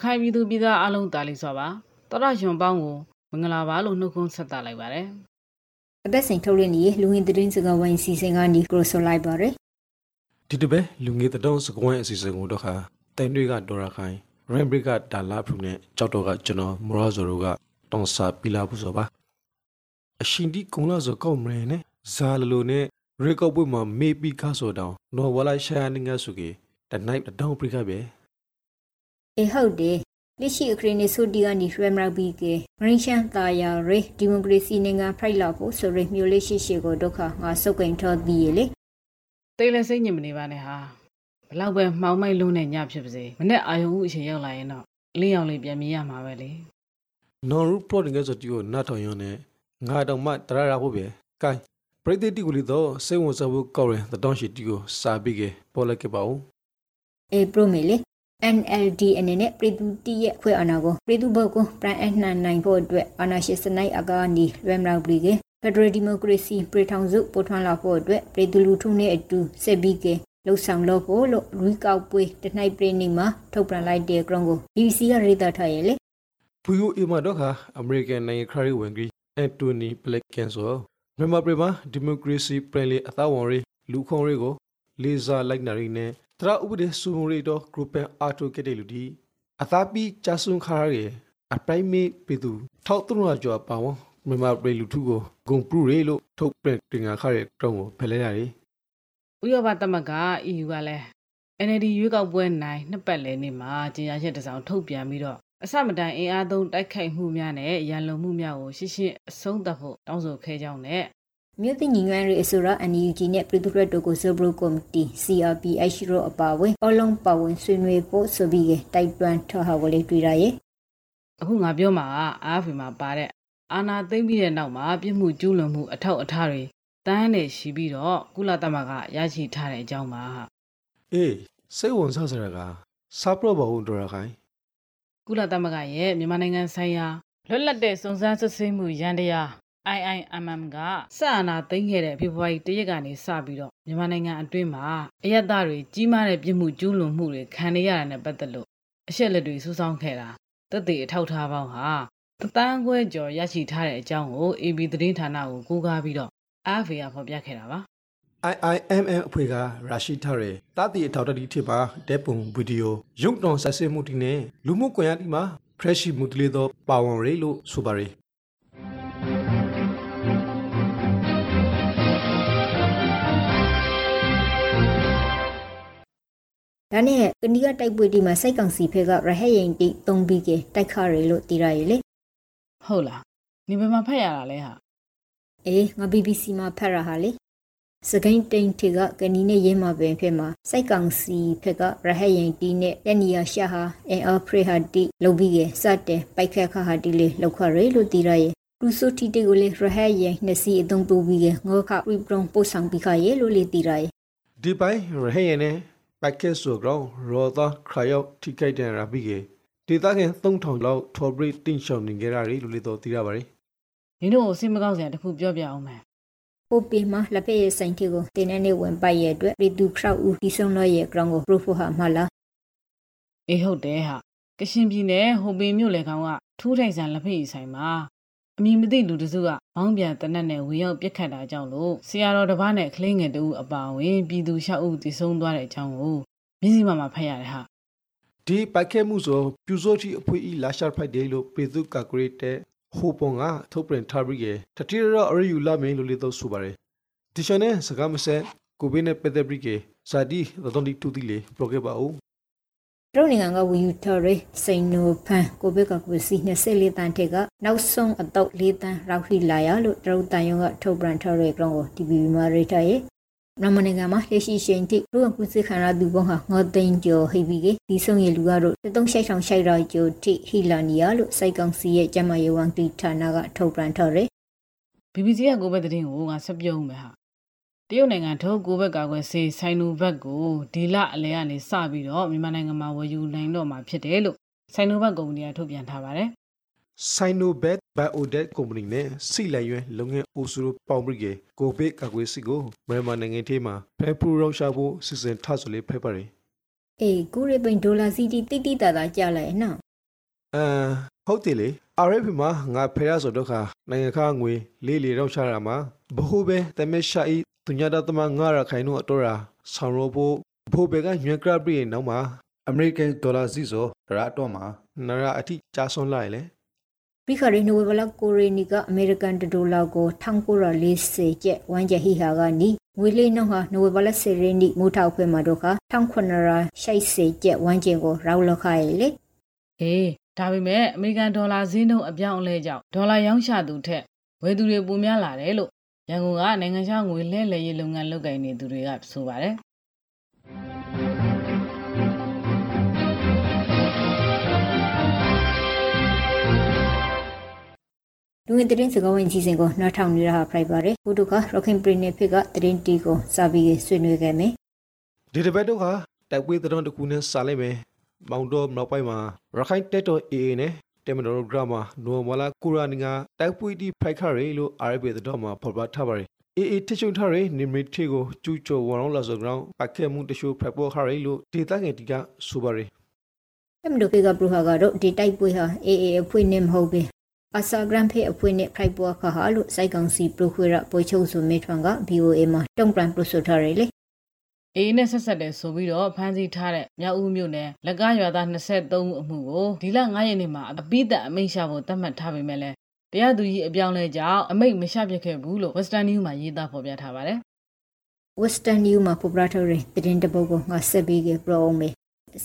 ရခိုင်ပြည်သူပြည်သားအလုံးတာလီစွာပါတော်ရရှင်ပေါင်းကိုမင်္ဂလာပါလို့နှုတ်ခွန်းဆက်သလိုက်ပါတယ်အသက်စိန်ထုတ်ရနေလူဝင်သတင်းစကားဝိုင်းစီစဉ်ကနေကရိုဆိုလိုက်ပါရယ်ဒီတပတ်လူငယ်တတောင်းစကွန်အစီအစဉ်ကိုတော့ခါတိုင်တွေကဒေါ်ရခိုင်ရန်ဘရစ်ကဒါလာဖရူနဲ့ကြောက်တော့ကကျွန်တော်မရောဇိုတို့ကတောင်းစာပီလာဘူးဆိုပါအရှင်ဒီကုံလာဆိုကောက်မရနဲ့ဇာလလိုနဲ့ရေကောက်ပွေမှာမေပီခါဆိုတောင်းနော်ဝလာရှာနေငါစုကေတနိုင်တောင်းပရိကပဲ အေဟုတ်တယ်လက်ရှိအခရီးနေဆိုဒီကနေရမ်ရာဘီကေဂရင်းရှန်တာယာရေဒီမိုကရေစီနိုင်ငံဖိုက်လာဖို့ဆိုရမျိုးလေးရှိရှိကိုဒုက္ခငါစုပ်ကင်ထော်ဒီလေတိတ်လည်းစိတ်ညစ်မနေပါနဲ့ဟာဘလောက်ပဲမှောင်မိုက်လုံးနဲ့ညဖြစ်ပါစေမနေ့အာယုံဦးအချိန်ရောက်လာရင်တော့အလင်းရောင်လေးပြန်မြင်ရမှာပဲလေနော်ရူပရိုတင်ကဆိုတီကိုနတ်ထောင်ရုံနဲ့ငါတောင်မှတရရဖို့ပဲကိုင်းပရိသတ်တီကိုလီတော့စိတ်ဝင်စားဖို့ကောက်ရင်တတောင်းရှိတီကိုစာပြီးကေပေါ်လိုက်ခဲ့ပါဦးအေပရိုမီလေ NLD အနေနဲ့ပြည်သူတည့်ရဲ့ခွဲအာဏာကိုပြည်သူဘက်ကိုပရန်အနှံနိုင်ဖို့အတွက်အာဏာရှင်စနိုက်အကာနီရမ်ရာဘီကေဖက်ဒရယ်ဒီမိုကရေစီပြည်ထောင်စုပေါ်ထွန်းလာဖို့အတွက်ပြည်သူလူထုနဲ့အတူဆက်ပြီးကေလှုပ်ဆောင်လို့ဖို့လို့ရီကောက်ပွေးတနိုက်ပြည်နေမှာထုတ်ပြန်လိုက်တဲ့ ground ကို BBC ကရေးသားထားရဲ့လေဖူယိုအီမာတော့ခါအမေရိကန်နိုင်ငံခရီးဝင်ကြီးအန်တိုနီပလက်ကန်ဆိုမြန်မာပြည်မှာဒီမိုကရေစီပြည်လေအသားဝင်ရီလူခွန်ရီကိုလေးစားလိုက်နာရီနဲ့ တရဥပဒေစုံရီတော့ group ပန်အာတိုကတဲ့လူဒီအသားပြီးကြဆုံခါရဲအပရိုင်မေပေသူထောက်သူရကြောပါဝမြန်မာပြည်လူထုကိုဂုံပရူရီလို့ထုတ်ပြန်တင်ငါခါရဲတုံးကိုဖယ်လဲရတယ်ဥရောပသမဂ္ဂ EU ကလည်း NLD ရွေးကောက်ပွဲနိုင်နှစ်ပတ်လည်နေ့မှာကြေညာချက်တစ်စောင်ထုတ်ပြန်ပြီးတော့အစမတိုင်အင်အားသုံးတိုက်ခိုက်မှုများနဲ့ရန်လုံမှုများကိုရှင်းရှင်းအဆုံးသတ်ဖို့တောင်းဆိုခဲ့ကြောင်းနဲ့ မြို့သိညီငန်းရေးအစိုးရ NUG နဲ့ပြည်သူ့ရက်တိုကိုဆိုဘရိုကော်မတီ CRPH ရောအပါဝင်အလုံးပါဝင်ဆွေးနွေးဖို့ဆိုပြီးတိုက်တွန်းထားဟာဝလေးတွေ့ရရဲ့အခုငါပြောမှာကအာဖီမှာပါတဲ့အာနာသိမ့်ပြီးတဲ့နောက်မှာပြစ်မှုကျူးလွန်မှုအထောက်အထားတွေတန်းနဲ့ရှိပြီးတော့ကုလသမဂ္ဂရရှိထားတဲ့အကြောင်းပါဟာအေးစိတ်ဝင်စားစရာကစာပရဘဦးတော်ရခိုင်ကုလသမဂ္ဂရဲ့မြန်မာနိုင်ငံဆိုင်ရာလွတ်လပ်တဲ့စုံစမ်းစစ်ဆေးမှုရန်တရား IIMM ကစအာနာသိမ်းခဲ့တဲ့ဖေဖော်ဝါရီ၁ရက်ကနေစပြီးတော့မြန်မာနိုင်ငံအတွင်းမှာအယက်သားတွေကြီးမားတဲ့ပြစ်မှုကျူးလွန်မှုတွေခံနေရတာနဲ့ပတ်သက်လို့အရှက်လက်တွေစူးစောင်းခဲ့တာတက်တဲ့အထောက်ထားပေါင်းဟာတသန်းခွဲကျော်ရရှိထားတဲ့အကြောင်းကို AB သတင်းဌာနကိုကိုးကားပြီးတော့ AFA ကဖော်ပြခဲ့တာပါ IIMM အဖွဲ့ကရရှိထားတဲ့တတိအထောက်တတိထစ်ပါဒက်ပုံဗီဒီယိုရုပ်တော်ဆက်ဆဲမှုတီနဲ့လူမှုကွန်ရက်ဒီမှာ fresh မှုတလေးသောပါဝင်ရေလို့ဆိုပါရယ် ဒါနဲ့ကနီးကတိုက်ပွဲဒီမှာစိုက်ကောင်စီဖက်ကရဟဲရင်တိသုံးပြီးကတိုက်ခရယ်လို့တည်ရရဲ့လေဟုတ်လားနေဘယ်မှာဖတ်ရတာလဲဟာအေးငါ BBC မှာဖတ်ရဟာလေစကိုင်းတိန်ထေကကနီးနဲ့ရင်းမှာပင်ဖြစ်မှာစိုက်ကောင်စီဖက်ကရဟဲရင်တိနဲ့တနီယာရှာဟာအင်အားဖရဟာတိလုံပြီးကစတဲ့ပိုက်ခက်ခဟာတိလေးလောက်ခရယ်လို့တည်ရရဲ့လူဆိုတီတေကိုလေရဟဲရင်နှစ်စီအသုံးပူပြီးကငေါခပရီပရုံပို့ဆောင်ပြီးခရဲ့လို့လေတည်ရရဲ့ဒီပိုင်းရဟယနဲ့ပက် ကက်ဆိုကောင်ရောသာခရယောက်ထိခိုက်တဲ့ရာပြီးကေဒေတာခင်3000လောက်ထော်ဘရစ်တင်ရှောင်းနေကြရတယ်လို့လေတော့သိရပါတယ်နင်တို့ကိုစိတ်မကောင်းစရာတစ်ခုပြောပြအောင်မယ်ပိုပီမှာလက်ဖက်ရည်ဆိုင်တီကိုတင်းနေနေဝင်ပိုက်ရဲ့အတွက်ပြည်သူခရောက်ဦးဒီဆုံးတော့ရဲ့ ground ကို proof ဟာမှလားအေးဟုတ်တယ်ဟာကရှင်ပြည်နယ်ဟိုပင်မြို့လေကောင်ကထူးထိုင်ဆန်လက်ဖက်ရည်ဆိုင်မှာ အမည်မသိလူတစ်စုကဘောင်းပြန်တနက်နဲ့ဝင်ရောက်ပြစ်ခတ်တာကြောင့်လို့ဆရာတော်တစ်ပါးနဲ့ကလေးငယ်တူအပါအဝင်ပြည်သူရှောက်ဦးတည်ဆုံးသွားတဲ့အကြောင်းကိုမျက်စိမှမှာဖတ်ရတယ်ဟာဒီပိုက်ကက်မှုဆိုပြူစိုးတီအဖွေးဤလာရှာဖိုက်တယ်လို့ပြည်သူကကရစ်တဲ့ဟိုပုံကထုတ်ပြန်ထားပြီးကေတတိယရအရယူလာမင်းလို့လေတော့ဆိုပါတယ်ဒီချန်နဲ့စကားမဆက်ကိုဗစ်နဲ့ပတ်သက်ပြီးကေဇာဒီသတော်တီတူတီလေပရိုဂရက်ပါဦး တို့နိုင်ငံကဝီယူထော်ရီစိန်နိုဖန်ကိုဘက်ကကိုစီ24တန်ထက်ကနောက်ဆုံးအတော့၄တန်ရောက်ရှိလာရလို့တို့တန်ယုံကထုတ်ပြန်ထားတဲ့ ground ကို TVB မှာရေးထားရဲ့မြန်မာနိုင်ငံမှာလက်ရှိရှင်တိလူ့အကူစစ်ခံရသူပေါင်းဟာငေါသိန်းကျော်ဟိပြီးကဒီဆုံးရလူကတော့3600ရှိုက်ရာကျော်တိဟီလာနီယာလို့စိုက်ကောင်စီရဲ့ကျမယေဝန်တီဌာနကထုတ်ပြန်ထားတယ် BBC ကကိုဘက်သတင်းကိုငါဆက်ပြုံးမယ်ဟာ တရုတ်နိုင်ငံထုတ်ကိုဘက်ကာကွယ်ဆေးဆိုင်နိုဘက်ကိုဒီလအလဲကနေစပြီးတော့မြန်မာနိုင်ငံမှာဝယ်ယူနိုင်တော့မှာဖြစ်တယ်လို့ဆိုင်နိုဘက်ကုမ္ပဏီကထုတ်ပြန်ထားပါတယ် Sinobet Biodet Company နဲ့စီလန်ရွယ်လုပ်ငန်းအိုဆူပေါင်ဘရီကေကိုဗစ်ကာကွယ်စီကိုမြန်မာနိုင်ငံထဲမှာဖဲပူရောက်ရှာဖို့စီစဉ်ထားဆိုလေးဖဲပါတယ်အေးကိုရီပိန်ဒေါ်လာစီတီတိတိတတာကြလိုက်နော်အမ် ဟုတ်တယ်လေ RF မှာငါဖဲရဆိုတော့ခါနိုင်ငံခါငွေလေးလေးတော့ချတာမှာဘဟုပဲတမဲရှာဤသူညာတသမငါရခိုင်တို့အတော်ရာဆောင်ရောဖို့ဘဟုပဲကညွန်ကရပရီနောက်မှာအမေရိကန်ဒေါ်လာစီဆိုဒရာတော့မှာနရာအထိကြာဆွန်းလိုက်လေပြီးခရီနိုဝေဘလာကိုရီနီကအမေရိကန်ဒေါ်လာကို1940ကျပ်ဝမ်းကျဟီဟာကနီငွေလေးနှုန်းဟာနိုဝေဘလာစေရီနီမူထောက်ခွဲမှာတော့ခ1980ကျပ်ဝမ်းကျင်ကိုရောက်လောက်ခိုင်းလေဟေး ဒါပေမဲ့အမေရိကန်ဒေါ်လာဈေးနှုန်းအပြောင်းအလဲကြောင့်ဒေါ်လာရောင်းချသူထက်ဝယ်သူတွေပိုများလာတယ်လို့ရန်ကုန်ကနိုင်ငံခြားငွေလဲလှယ်ရေးလုပ်ငန်းလုပ်ကိုင်နေသူတွေကဆိုပါတယ်လူငယ်သတင်းစကားဝင်ကြီးစဉ်ကိုနောက်ထောင်နေရတာဖိုက်ပါတယ်ဘုဒ္ဓကရခိုင်ပြည်နယ်ဖြစ်ကသတင်းတီကိုစာပြီးဆွေးနွေးခဲ့မယ်ဒီတစ်ပတ်တော့ခါတိုက်ပွဲသတင်းတစ်ခုနဲ့စာလိုက်မယ် မောင်တော်နောက်ပိုင်းမှာရခိုင်တက်တော် AA နဲ့တေမတော်ဂရမာနိုမလာကူရာနီငါတိုက်ပွဲဒီဖိုက်ခရဲလို့ RB တော်မှာဖော်ပြထားပါတယ် AA ထချုံထားတဲ့နိမရတီကိုကျူချောဝရောင်းလာဆိုကြောင်းပတ်ခဲမှုတချို့ဖက်ပေါ်ခရဲလို့ဒေတာငယ်တီကဆိုပါတယ်တမတို့ဖေကပရဟာကတော့ဒီတိုက်ပွဲဟာအေအေအဖွဲ့နဲ့မဟုတ်ပဲအစာဂရမ်ဖေအဖွဲ့နဲ့ဖိုက်ပွားခါဟာလို့စိုက်ကောင်စီပရခွေရပိုချုပ်စုမေထွန်က BOA မှာတုံ့ပြန်ပရဆိုထားရလေ အေးနဲ့ဆက်ဆက်တယ်ဆိုပြီးတော့ဖမ်းဆီးထားတဲ့မြောက်ဦးမြို့နယ်လက်ကားရွာသား23ဦးအမှုကိုဒီလ9ရက်နေ့မှာအပိသက်အမိန့်ရှာဖို့သတ်မှတ်ထားပေမဲ့လည်းတရားသူကြီးအပြောင်းလဲကြောင့်အမိန့်မရှာပြခဲ့ဘူးလို့ Western News မှာရေးသားဖော်ပြထားပါတယ် Western New မှာပေါ်ပရာထရီသတင်းတပုတ်ကိုငါဆက်ပြီးကပရောအောင်မေ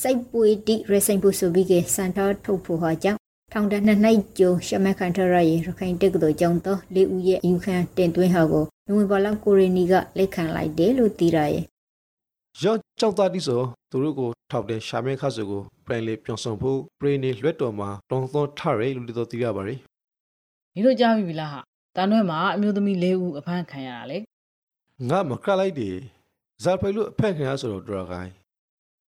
စိုက်ပွေတိရဆိုင်ဖို့ဆိုပြီးကစန်တာထုတ်ဖို့ဟာကြောင့်ထောင်တနှစ်နိုင်ကျုံရှမက်ခန်ထရရဲ့ရခိုင်တက်ကတော်ကြောင့်တော့လေးဦးရဲ့အယူခံတင်သွင်းဟာကိုနိုဝင်ဘာလကိုရီနီကလက်ခံလိုက်တယ်လို့သိရရဲ့ ရော့ကြောက်သားတိဆိုသူတို့ကိုထောက်တဲ့ရှာမဲခါဆိုကိုပြန်လေပြောင်းဆောင်ဖို့ပရိနေလွတ်တော်မှာတောင်းသောထရဲလို့တော့သိရပါတယ်ဒီလိုကြားပြီလားဟာတန်ရွဲမှာအမျိုးသမီး၄ဦးအဖမ်းခံရတာလေငါမကလိုက်တယ်ဇာဖိုင်လို့အဖက်ခင်ရဆိုတော့တော်ခိုင်း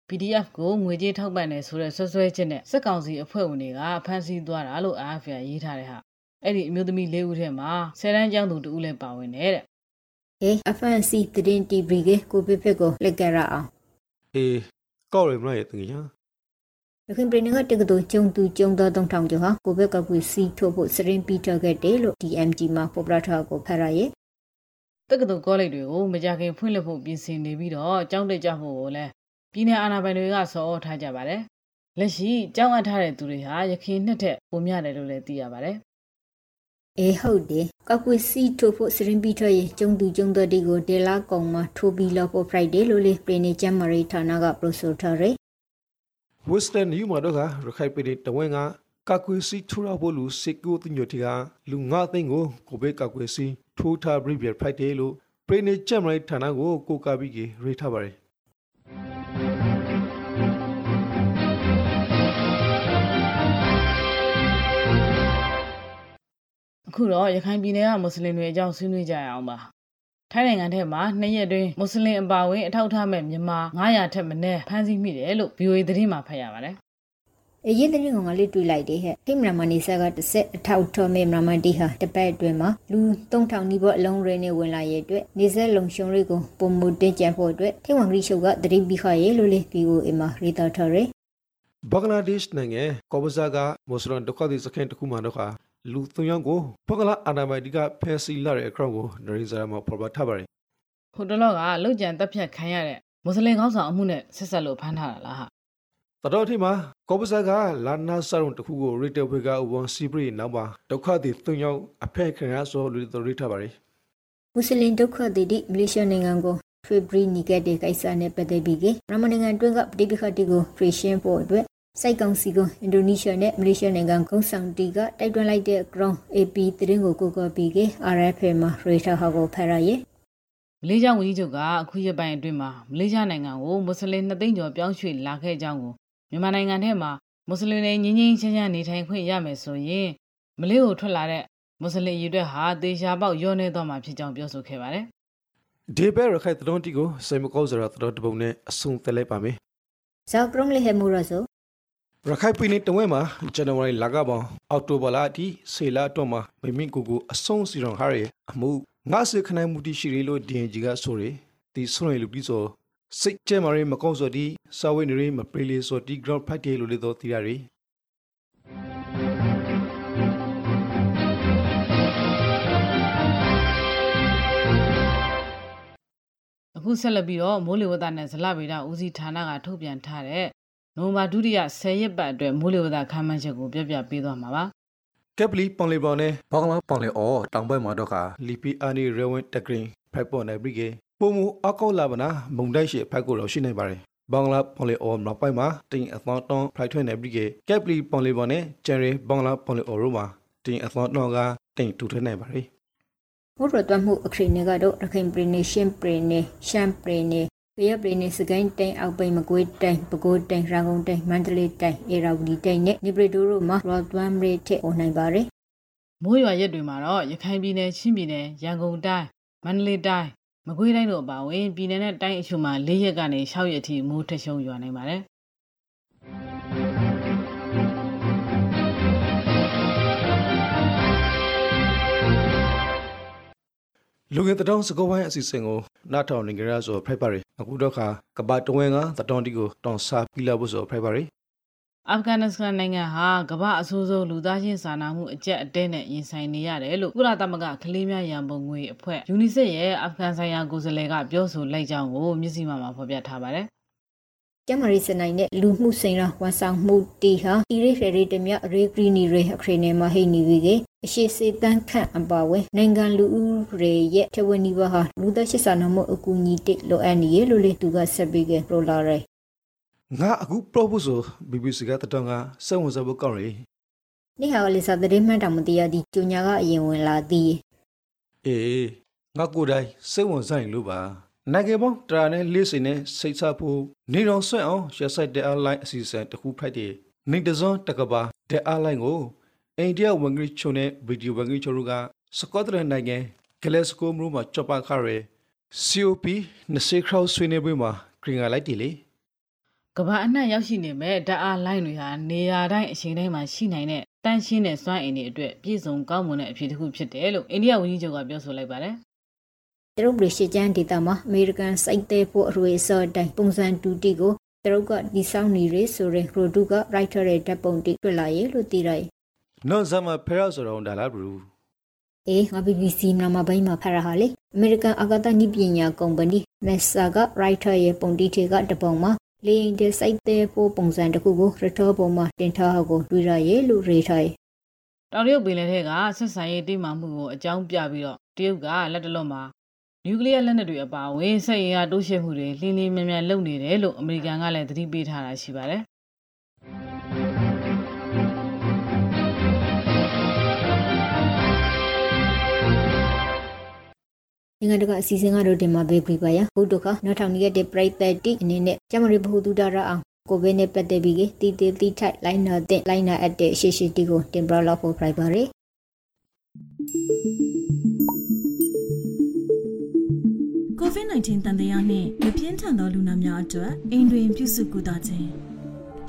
PDF ကိုငွေကြေးထောက်ပံ့တယ်ဆိုတဲ့ဆွဆွဲချက်နဲ့စက်ကောင်စီအဖွဲ့ဝင်တွေကဖမ်းဆီးသွားတာလို့ AFP ရေးထားတဲ့ဟာအဲ့ဒီအမျိုးသမီး၄ဦးထဲမှာဆယ်တန်းကျောင်းသူတဦးလည်းပါဝင်တယ်တဲ့ ဟေးအဖန်စီသတင်းတီဗီကကိုပိဖက်ကိုလက်ကြရအောင်အေးကောက်ရမလားရဲ့တကယ်ညာရခိုင်ပြည်နယ်ကတက္ကသိုလ်ကျုံသူကျုံတော်တုံထောင်ကျော်ဟာကိုဘက်ကကွေစီထုတ်ဖို့စရင်ပီတာခဲ့တယ်လို့ DMG မှာပေါ်ပရာထာကိုဖတ်ရရဲ့တက္ကသိုလ်ကောလိပ်တွေကိုမကြခင်ဖွင့်လှစ်ဖို့ပြင်ဆင်နေပြီးတော့ကျောင်းတက်ကြဖို့ကိုလည်းပြည်내အာဏာပိုင်တွေကဆော်ဩထားကြပါတယ်လက်ရှိကျောင်းအပ်ထားတဲ့သူတွေဟာရခိုင်နှစ်ထက်ပိုများတယ်လို့လည်းသိရပါတယ် အေးဟုတ်တယ်ကောက်ကွေစီထုတ်ဖို့စရင်ပီတာရဲ့ကျုံသူကျုံတော်တွေကိုဒေလာကောင်မှာထိုးပြီးလောက်ဖို့ Friday လို့လေပြည်နယ်ကျမ်းမာရေးဌာနကပရိုဆိုထားရယ်ဝက်စတန်ယူမှာတော့ကရခိုင်ပြည်တဝင်းကကကွေစီထူရဖို့လူစစ်ကိုတင်ညတိကလူငါသိန်းကိုကိုဘေကကွေစီထိုးထားပြီးပြဖိုက်တယ်လို့ပြည်နေကျမ်းရိုက်ဌာနကိုကိုကပြီးကြီးရေးထားပါတယ် အခုတော့ရခိုင်ပြည်နယ်ကမွတ်စလင်တွေအကြောင်းဆွေးနွေးကြရအောင်ပါထိုင်းနိုင်ငံထဲမှာနှစ်ရက်တွင်းမွတ်စလင်အပါအဝင်အထောက်အထားမဲ့မြန်မာ900ထက်မနည်းဖမ်းဆီးမိတယ်လို့ VOA သတင်းမှာဖတ်ရပါတယ်အရင်သတင်းကောင်ကလေးတွေ့လိုက်တယ်ဟဲ့ခိမရမနီဆာကတစ်ဆက်အထောက်ထော်မေမရမတီဟာတပတ်အတွင်းမှာလူ3000နီးပါးအလုံးရဲနဲ့ဝင်လာရဲ့အတွက်နေဆက်လုံရှုံတွေကိုပုံမတင်ကြဖို့အတွက်ထိဝန်ဂရီရှုပ်ကတတိပိခရဲ့လို့လေ POA မှာရေးသားထားရယ်ဘင်္ဂလားဒေ့ရှ်နိုင်ငံကောဘဇာကမွတ်စလင်ဒုက္ခသည်စခန်းတစ်ခုမှာတော့က လူသုံးယောက်ကိုဘင်္ဂလားအာဏာပိုင်တွေကဖယ်စီလာတဲ့အကောင့်ကိုနရင်းစာမှာဖော်ပြထားပါတယ်ဟိုတလောကလုတ်ကြံတက်ဖြတ်ခံရတဲ့မွတ်စလင်ခေါင်းဆောင်အမှုနဲ့ဆက်ဆက်လို့ဖမ်းထားတာလားဟာတတော်ထီမှာကောဘဇာကလာနာဆရုံတစ်ခုကိုရီတယ်ဝေကဝန်စီပရီနောက်မှာဒုက္ခသည်သုံးယောက်အဖက်ခင်ရဆိုလို့တော်ရေးထားပါတယ်မွတ်စလင်ဒုက္ခသည်တိမလေးရှားနိုင်ငံကိုဖေဘရီနီကတဲ့ကိစ္စနဲ့ပတ်သက်ပြီးကရမနိုင်ငံတွင်းကပဋိပက္ခတိကိုဖရီရှင်းဖို့အတွက် စိုက်ကောင်စီကိုအင်ဒိုနီးရှားနဲ့မလေးရှားနိုင်ငံကုန်းဆောင်တီကတိုက်တွန်းလိုက်တဲ့ ground AP သတင်းကိုကိုကပြီးက RFA မှာရေတာဟာကိုဖရရဲ့မလေးရှားဝန်ကြီးချုပ်ကအခုရက်ပိုင်းအတွင်းမှာမလေးရှားနိုင်ငံကိုမွတ်စလင်2သိန်းကျော်ပြောင်းရွှေ့လာခဲ့ကြောင်းကိုမြန်မာနိုင်ငံထဲမှာမွတ်စလင်တွေငင်းငင်းချမ်းချမ်းနေထိုင်ခွင့်ရမယ်ဆိုရင်မလေးကိုထွက်လာတဲ့မွတ်စလင်ရည်အတွက်ဟာတေချာပေါက်ရောနေသွားမှာဖြစ်ကြောင်းပြောဆိုခဲ့ပါတယ်ဒီဘဲရခိုင်တတော်တီကိုစိတ်မကောစရာတတော်တပုံနဲ့အဆုံတက်လိုက်ပါမယ်ဇာကရုံးလေဟေမူရဆို ရခိုင်ပြည်နယ်တဝဲမှာဇန်နဝါရီလကပေါင်းအောက်တိုဘာလအထိဆေလာတော့မှာမိမိကိုကိုအဆုံးစီရောင်ဟာရအမှုငါစခနိုင်မှုတိရှိရလို့ DNG ကဆိုရဒီဆွန်ရလူပြီးဆိုစိတ်ကျဲမာရီမကုန်းစော်ဒီစာဝိနေရီမပရီလီစော်ဒီ ground fight လို့လေတော့တီရရီအခုဆက်လက်ပြီးတော့မိုးလေဝသနဲ့ဇလဗေဒဦးစီးဌာနကထုတ်ပြန်ထားတဲ့ နိုဝင်ဘာဒုတိယ10ရက်ပတ်အတွက်မိုးလေဝသခန့်မှန်းချက်ကိုပြပြပေးသွားမှာပါကက်ပလီပွန်လီဘောင်နဲ့ဘောင်လာပွန်လီအော်တောင်ဘက်မှာတော့ခါလီပီအာနီရဲဝင်တဂရင်းဖိုက်ပေါ်နေပြီကေပုံမူအကောက်လာဗနာမုန်တိုက်ရှိဖိုက်ကိုတော့ရှိနေပါတယ်ဘောင်လာပွန်လီအော်နောက်ပိုင်းမှာတင်အသောတောင်းဖိုက်ထွဲနေပြီကေကက်ပလီပွန်လီဘောင်နဲ့ဂျယ်ရီဘောင်လာပွန်လီအော်ရိုမှာတင်အသောတောင်းကတင်တူထွဲနေပါတယ်ဘုရတွတ်မှုအခရိနေကတော့ရခိုင်ပြည်နယ်ရှင်းပြည်နယ်ရှမ်းပြည်နယ် ကရပြည်နယ်စကိုင်းတိုင်းအောက်ပိုင်းမကွေးတိုင်းပဲခူးတိုင်းရန်ကုန်တိုင်းမန္တလေးတိုင်းအေရာဝတီတိုင်းနဲ့နေပြည်တော်တို့မှာရော့သွမ်းရေးထည့်ပေါ်နိုင်ပါတယ်မိုးရွာရက်တွေမှာတော့ရခိုင်ပြည်နယ်ချင်းပြည်နယ်ရန်ကုန်တိုင်းမန္တလေးတိုင်းမကွေးတိုင်းတို့အပါအဝင်ပြည်နယ်နဲ့တိုင်းအချို့မှာ၄ရက်ကနေ၆ရက်အထိမိုးထရှုံရွာနိုင်ပါတယ်။ လူငယ်တတောင်းစကောဝိုင်းအစီအစဉ်ကိုနားထောင်နေကြရဆိုဖိုက်ပါရီအခုတော့ခါကဘာတဝင်းကတတောင်းတီကိုတောင်းစားပြီးလာဖို့ဆိုဖိုက်ပါရီအာဖဂန်နစ္စတန်နိုင်ငံဟာကမ္ဘာအဆိုးဆုံးလူသားချင်းစာနာမှုအကျက်အတဲနဲ့ရင်ဆိုင်နေရတယ်လို့ကုလသမဂ္ဂကလေးများရန်ပုံငွေအဖွဲ့ယူနီဆက်ရဲ့အာဖဂန်ဆိုင်ရာကိုယ်စားလှယ်ကပြောဆိုလိုက်ကြောင်းကိုမျက်စိမှမှာဖော်ပြထားပါတယ် ကျမရိစနိုင်နဲ့လူမှုစိန်ရာဝန်ဆောင်မှုတီဟာအီရိဖရီတမြရေဂရီနီရေအခရိနေမှာဟိနေပြီကအရှိစေတန်းခန့်အပါဝဲနိုင်ငံလူဦးရေရဲ့ထဝနီဘာဟာလူသက်ရှိစာနာမှုအကူအညီတိလိုအပ်နေရလို့လေသူကဆက်ပြီးကပရိုလာရဲငါအခုပရိုပိုဆို BBC ကတတောင်းကစေဝန်စားဖို့ကောင်းရီနေဟာလေးစားတဲ့မှန်တောင်မတရားဒီကျညာကအရင်ဝင်လာသည်အေးငါကိုယ်တိုင်စေဝန်ဆိုင်လို့ပါ နိုင်ငံပေါင်းတရာနဲ့လေးစိန်နဲ့စိတ်ချဖို့နေတော်ဆွဲအောင်ရဆိုင်တဲ့အလိုင်းအစီအစဉ်တစ်ခုဖိုက်တယ်နေတစွန်းတကဘာတဲ့အလိုင်းကိုအိန္ဒိယဝန်ကြီးချုပ်နဲ့ဗီဒီယိုဝန်ကြီးချုပ်တို့ကစကော့တလန်နိုင်ငံဂလက်စကိုမြို့မှာကြော်ပါခရဲ COP 20ခရောက်ဆွေးနွေးပွဲမှာဂရင်ကလိုက်တယ်လေကမ္ဘာအနှံ့ရောက်ရှိနေမဲ့ဓာတ်အားလိုင်းတွေဟာနေရာတိုင်းအချိန်တိုင်းမှာရှိနိုင်တဲ့တန့်ရှင်းတဲ့စွမ်းအင်တွေအတွက်ပြည့်စုံကောင်းမွန်တဲ့အဖြစ်တစ်ခုဖြစ်တယ်လို့အိန္ဒိယဝန်ကြီးချုပ်ကပြောဆိုလိုက်ပါတယ် သူတို့ပြည်ရှိကျန်းဒေတာမှာအမေရိကန်စိုက်တဲ့ဖို့အရွေစော်တိုင်းပုံစံတူတီကိုသူတို့ကဒီဆောင်နေရဆိုရင်ခရိုဒုက writer ရဲ့ဓာတ်ပုံတိတွေ့လာရဲ့လို့သိရတယ်နော်ဇမဖဲရဆိုတော့ဒါလားဘရူအေးငါ BBC နာမပိုင်းမှာဖတ်ရဟာလေအမေရိကန်အာကာသနည်းပညာကုမ္ပဏီ NASA က writer ရဲ့ပုံတိထေကတပုံမှာလေရင်တဲ့စိုက်တဲ့ဖို့ပုံစံတစ်ခုကို retor ပုံမှာတင်ထားဟကိုတွေ့ရရဲ့လို့ရေးထားရဲ့တောင်တရုတ်ပင်လယ်ထဲကဆက်ဆံရေးတိမာမှုကိုအကြောင်းပြပြီးတော့တရုတ်ကလက်တလုံးမှာ နျူကလ িয়ার လက်နက်တွေအပါအဝင်ဆက်ရင်အားတိုးရှင်းမှုတွေလင်းလင်းမြန်မြန်လုပ်နေတယ်လို့အမေရိကန်ကလည်းသတိပေးထားတာရှိပါတယ်နိုင်ငံတကာအစီအစဉ်ကတော့ဒီမှာပဲပြပါရဘုဒ္ဓခနောက်ထောင်ရက်တဲ့ private တိအနေနဲ့ကျမရိဘဟုတုဒရအောင်ကိုဗစ်နဲ့ပတ်သက်ပြီးတီတီတီထိုက်လိုင်းနာတဲ့လိုင်းနာအပ်တဲ့ရှေ့ရှေ့တီကိုတင်ပြလောက်ဖို့ပြပါရ COVID-19 တန်တရားနှင့်မပြင်းထန်သောလူနာများအတွက်အိမ်တွင်ပြုစုကုသခြင်း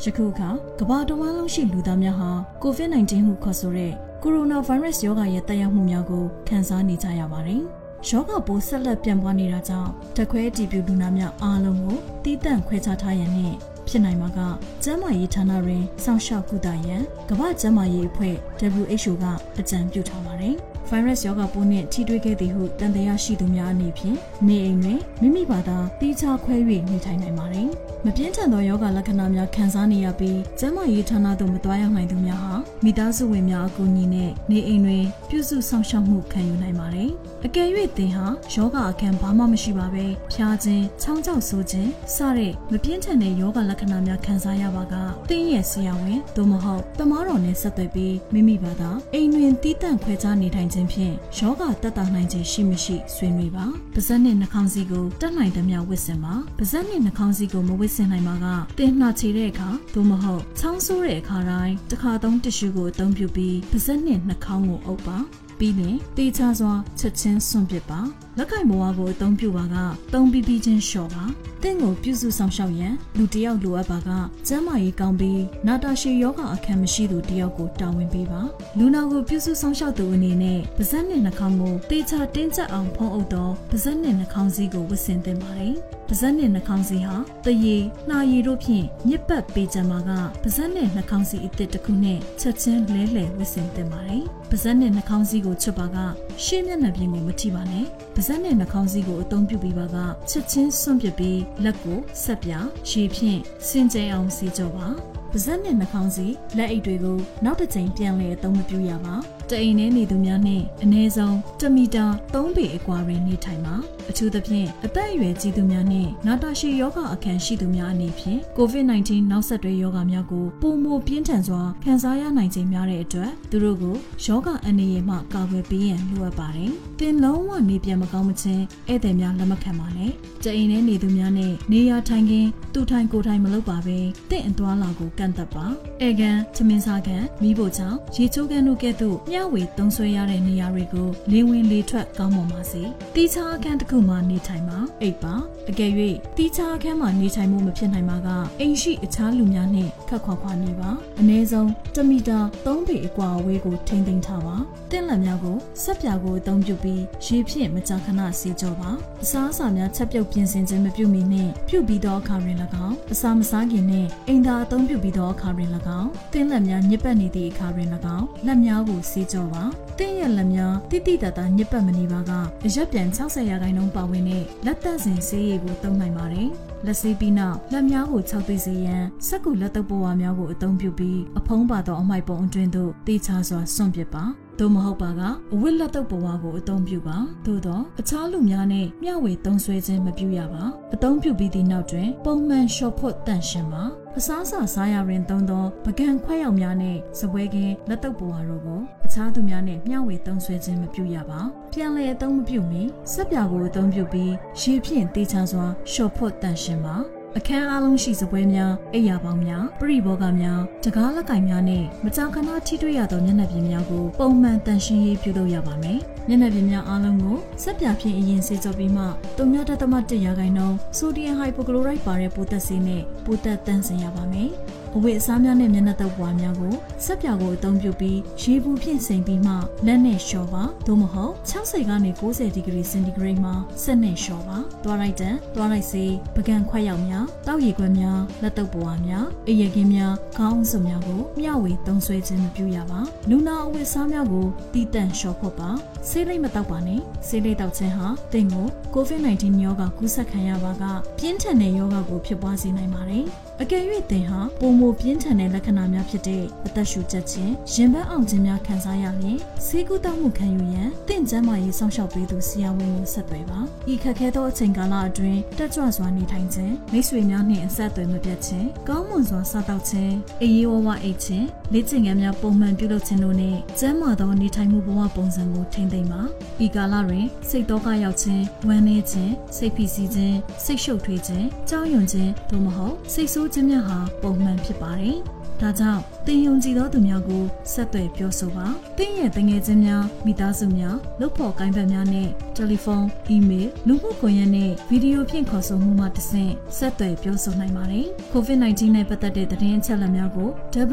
ယခုအခါကမ္ဘာတစ်ဝန်းလုံးရှိလူသားများဟာ COVID-19 ဟုခေါ်ဆိုတဲ့ကိုရိုနာဗိုင်းရပ်စ်ရောဂါရဲ့တက်ရောက်မှုများကိုခံစားနေကြရပါတယ်။ရောဂါပိုးဆက်လက်ပြန့်ပွားနေတာကြောင့်တခွဲအတည်ပြုလူနာများအားလုံးကိုတီးတန့်ခွဲခြားထားရန်နှင့်ဖြစ်နိုင်မှာကကျန်းမာရေးဌာနတွင်စောင့်ရှောက်ကုသရန်ကမ္ဘာ့ကျန်းမာရေးအဖွဲ့ WHO ကအကြံပြုထားပါတယ်။ ဗိုင်းရပ်စ်ရောဂါပိုးနှင့်ထိတွေ့ခဲ့သည်ဟုတန်တရားရှိသူများအနေဖြင့်နေအိမ်တွင်မိမိဘာသာတိကျခွဲ၍နေထိုင်နိုင်ပါတယ်။မပြင်းထန်သောယောဂလက္ခဏာများခံစားနေရပြီးကျန်းမာရေးဌာနသို့မသွားရောက်နိုင်သူများဟာမိသားစုဝင်များအကူအညီနဲ့နေအိမ်တွင်ပြုစုဆောင်ရှောက်မှုခံယူနိုင်ပါတယ်။အကယ်၍သင်ဟာယောဂအခံဘာမှမရှိပါဘဲဖျားခြင်း၊ချောင်းကြောက်ဆိုးခြင်းစတဲ့မပြင်းထန်တဲ့ယောဂလက္ခဏာများခံစားရပါကသင်ရဲ့ဆရာဝန်သို့မဟုတ်တမားတော်နဲ့ဆက်သွယ်ပြီးမိမိဘာသာအိမ်တွင်တည်တံ့ခွဲခြားနေထိုင်ခြင်းဖြင့်ယောဂတက်တာနိုင်ခြင်းရှိမရှိဆွေးနွေးပါ။ပါဇက်နဲ့နှာခေါင်းစည်းကိုတက်နိုင်သမျှဝတ်ဆင်ပါ။ပါဇက်နဲ့နှာခေါင်းစည်းကိုမဝတ်ဆင်နိုင်ပါကတင်နှာချေတဲ့အခါသို့မဟုတ်ချောင်းဆိုးတဲ့အခါတိုင်းတစ်ခါသုံးတ िश ူကိုအသုံးပြုပြီးပါဇက်နဲ့နှာခေါင်းကိုအုပ်ပါ။ ပြီးရင်တေချာစွာချက်ချင်းစွန့်ပစ်ပါလက်ကင်ဘဝကိုအသုံးပြုပါကသုံးပြီးပြီးချင်းလျှော့ပါတင့်ကိုပြုစုဆောင်ရှောက်ရန်လူတစ်ယောက်လိုအပ်ပါကကျမ်းမာရေးကောင်းပြီးနာတာရှည်ယောဂအခမ်းမရှိသူတစ်ယောက်ကိုတာဝန်ပေးပါလူနာကိုပြုစုဆောင်ရှောက်သူအနေနဲ့ပါးစပ်နဲ့နှာခေါင်းကိုတေချာတင်းကျပ်အောင်ဖုံးအုပ်တော့ပါးစပ်နဲ့နှာခေါင်းစည်းကိုဝတ်ဆင်သင့်ပါတယ်ပါးစပ်နဲ့နှာခေါင်းစည်းဟာတရေနှာရည်တို့ဖြင့်ညစ်ပတ်ပေးကြမှာကပါးစပ်နဲ့နှာခေါင်းစည်းအစ်စ်တစ်ခုနဲ့ချက်ချင်းလဲလှယ်ဝတ်ဆင်သင့်ပါတယ်ပါးစပ်နဲ့နှာခေါင်းစည်းကိုချွတ်ပါကရှေ့မျက်နှာပြင်ကိုမထိပါနဲ့ပါးစပ်နဲ့နှာခေါင်းစည်းကိုအသုံးပြုပြီးပါကချက်ချင်းစွန့်ပစ်ပြီးလက်ကိုဆက်ပြရေဖြင့်စင်ကြယ်အောင်စီကြောပါပါးစပ်နဲ့နှာခေါင်းစီလက်အိတ်တွေကိုနောက်တစ်ချိန်ပြန်လည်အသုံးမပြုရပါတအိမ်ထဲနေသူများနဲ့အနည်းဆုံး1မီတာ3ပေအကွာတွင်နေထိုင်ပါအထူးသဖြင့်အသက်အရွယ်ကြီးသူများနဲ့နာတာရှည်ယောဂအခမ်းရှိသူများအနေဖြင့် COVID-19 နောက်ဆက်တွဲယောဂများကိုပုံမပြင်းထန်စွာခံစားရနိုင်ခြင်းများတဲ့အတွက်သူတို့ကိုယောဂအန္တရာယ်မှကာကွယ်ပေးရန်လိုအပ်ပါတယ်။သင်လုံးဝနေပြန်မကောင်းမချင်းဧည့်သည်များလက်မခံပါနဲ့။တအိမ်ထဲနေသူများနဲ့နေရာထိုင်ခင်းသူထိုင်ကိုယ်ထိုင်မလုပ်ပါဘဲတင့်အသွားလာကိုကန့်သက်ပါ။ဧကန်ချမင်းစားကန်မိဖို့ချောင်းရေချိုးကန်တို့ကဲ့သို့မျှဝေသုံးဆွဲရတဲ့နေရာတွေကိုလေဝင်လေထွက်ကောင်းမွန်ပါစေ။တီးခြားအခန်းတစ်ခုမှနေထိုင်ပါအိပ်ပါအကယ်၍တီးခြားအခန်းမှနေထိုင်မှုမဖြစ်နိုင်ပါကအိမ်ရှိအခြားလူများနှင့်ခက်ခွာခွာနေပါအနည်းဆုံး1မီတာ3ပေအကွာအဝေးကိုထိမ့်သိမ်းထားပါတင့်လက်များကိုဆက်ပြာကိုအသုံးပြုပြီးရေဖြင့်မကြာခဏဆေးကြောပါအစားအစာများချက်ပြုတ်ပြင်ဆင်ခြင်းမပြုမီနှင့်ပြုတ်ပြီးသောအခါတွင်၎င်းအစာမစားခင်နှင့်အိမ်သာအသုံးပြုပြီးသောအခါတွင်၎င်းတင့်လက်များညစ်ပတ်နေသည့်အခါတွင်၎င်းလက်များကိုဆေးကြောပါတင့်ရဲ့လက်များတိတိတတ်တာညစ်ပတ်မနေပါကအရက်ပြန်60ရာခိုင်နှုန်းပါဝင်တဲ့လက်သက်စင်ဆေးရည်ကိုသုံးနိုင်ပါတယ်။လက်ဆေးပြီးနောက်လက်များကိုခြောက်သွေးစေရန်စက္ကူလက်သက်ပေါ်ဝါများကိုအသုံးပြုပြီးအဖုံးပါသောအမိုက်ပုံအတွင်းသို့တေချာစွာစွန့်ပစ်ပါ။ သို့မဟုတ်ပါကအဝတ်လက်တော့ပေါ်ဝါကိုအသုံးပြုပါသို့တော့အခြားလူများနဲ့မျှဝေသုံးဆွဲခြင်းမပြုရပါအသုံးပြုပြီးသည့်နောက်တွင် ပုံမှန်လျှော်ဖို့တန့်ရှင်းပါအစားအစာစားရရင်သုံးသောပကံခွဲရောက်များနဲ့စပွဲကင်းလက်တော့ပေါ်ဝါတို့ကိုအခြားသူများနဲ့မျှဝေသုံးဆွဲခြင်းမပြုရပါပြန်လည်အသုံးမပြုမီစက်ပြာကိုအသုံးပြုပြီးရေဖြင့်တေချာစွာလျှော်ဖို့တန့်ရှင်းပါ အခန်းအလုံးရှိစပွဲများအိယာပေါင်းများပရိဘောဂများတကားလက်ကင်များနဲ့မကြာခဏထိတွေ့ရသောမျက်နှာပြင်များကိုပုံမှန်တန်ရှင်းရေးပြုလုပ်ရပါမယ်။မျက်နှာပြင်များအားလုံးကိုစက်ပြဖြင့်အရင်ဆေးကြောပြီးမှ3.1ရာခိုင်နှုန်းဆိုဒီယမ်ဟိုက်ပိုကလိုရိုက်ပါတဲ့ပိုသက်ဆေးနဲ့ပိုသက်တန့်စင်ရပါမယ်။ အဝတ်အစားများနဲ့မျက်နှာတုပ်ပွားများကိုစက်ပြာကိုအသုံးပြုပြီးရေဘူးဖြင့်စိမ်ပြီးမှလက်နဲ့လျှော်ပါသို့မဟုတ်60ကနေ90ဒီဂရီစင်တီဂရိတ်မှာစက်နဲ့လျှော်ပါသွားလိုက်တန်သွားလိုက်စေပကံခွက်ရောက်များတောက်ရည်ခွက်များလက်တုပ်ပွားများအရကင်းများခေါင်းစုံများကိုမျှဝေသုံးဆွဲခြင်းမပြုရပါလူနာအဝတ်အစားများကိုတီးတန့်လျှော်ဖို့ပါဆေးလိပ်မတောက်ပါနဲ့ဆေးလိပ်တောက်ခြင်းဟာတင်ကို COVID-19 ရောဂါကူးစက်ခံရပါကပြင်းထန်တဲ့ရောဂါကိုဖြစ်ပွားစေနိုင်ပါတယ် အကယ်၍သင်ဟာပုံမပြင်းထန်တဲ့လက္ခဏာများဖြစ်တဲ့အသက်ရှူချက်ခြင်းရင်ဘတ်အောင်ခြင်းများခံစားရရင်ဆေးကုသမှုခံယူရန်သင်ကျန်းမာရေးစောင့်ရှောက်ပေးသူဆရာဝန်ကိုဆက်သွယ်ပါဤခက်ခဲသောအချိန်ကာလအတွင်းတက်ကြွစွာနေထိုင်ခြင်းမိတ်ဆွေများနှင့်အဆက်အသွယ်မပြတ်ခြင်းကောင်းမွန်စွာစားသောက်ခြင်းအေးဝဝအိတ်ခြင်းလေ့ကျင့်ခန်းများပုံမှန်ပြုလုပ်ခြင်းတို့နှင့်ကျန်းမာသောနေထိုင်မှုဘဝပုံစံကိုထိန်းသိမ်းပါဤကာလတွင်စိတ်တော့ကရောက်ခြင်းဝမ်းနည်းခြင်းစိတ်ဖိစီးခြင်းစိတ်ရှုပ်ထွေးခြင်းကြောက်ရွံ့ခြင်းသို့မဟုတ်စိတ်ဆိုးခြင်းများဟာပုံမှန်ဖြစ်ပါတယ်။ဒါကြောင့်တင်ယုံကြည်သောသူများကိုဆက်သွယ်ပြောဆိုပါ။တင်းရဲ့တငယ်ချင်းများမိသားစုများလုပ်ဖော်ကိုင်းဘက်များနဲ့တယ်လီဖုန်း၊အီးမေးလ်၊လူမှုကွန်ရက်နဲ့ဗီဒီယိုဖြင့်ခေါ်ဆိုမှုမှတဆင့်ဆက်သွယ်ပြောဆိုနိုင်ပါတယ်။ COVID-19 နဲ့ပတ်သက်တဲ့သတင်းအချက်အလက်များကို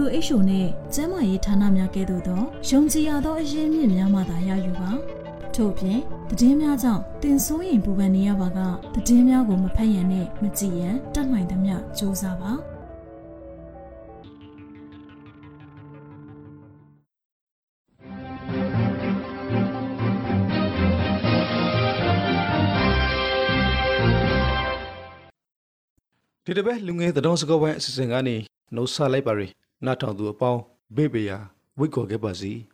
WHO နဲ့ကျန်းမာရေးဌာနများကဲ့သို့သောယုံကြည်ရသောအရင်းမြစ်များမှသာရယူပါ။ ထို့ပြင်သတင်းများကြောင့်တင်ဆိုးရင်ပူပန်နေရပါကသတင်းများကိုမဖတ်ရန်နဲ့မကြည့်ရန်တတ်နိုင်သမျှစူးစမ်းပါ။။ဒီတစ်ပတ်လူငယ်သတော်စကောပိုင်းအစီအစဉ်ကနေနှုတ်ဆက်လိုက်ပါရယ်။နားထောင်သူအပေါင်းဘေးပေယာဝိတ်ကော်ခဲ့ပါစီ။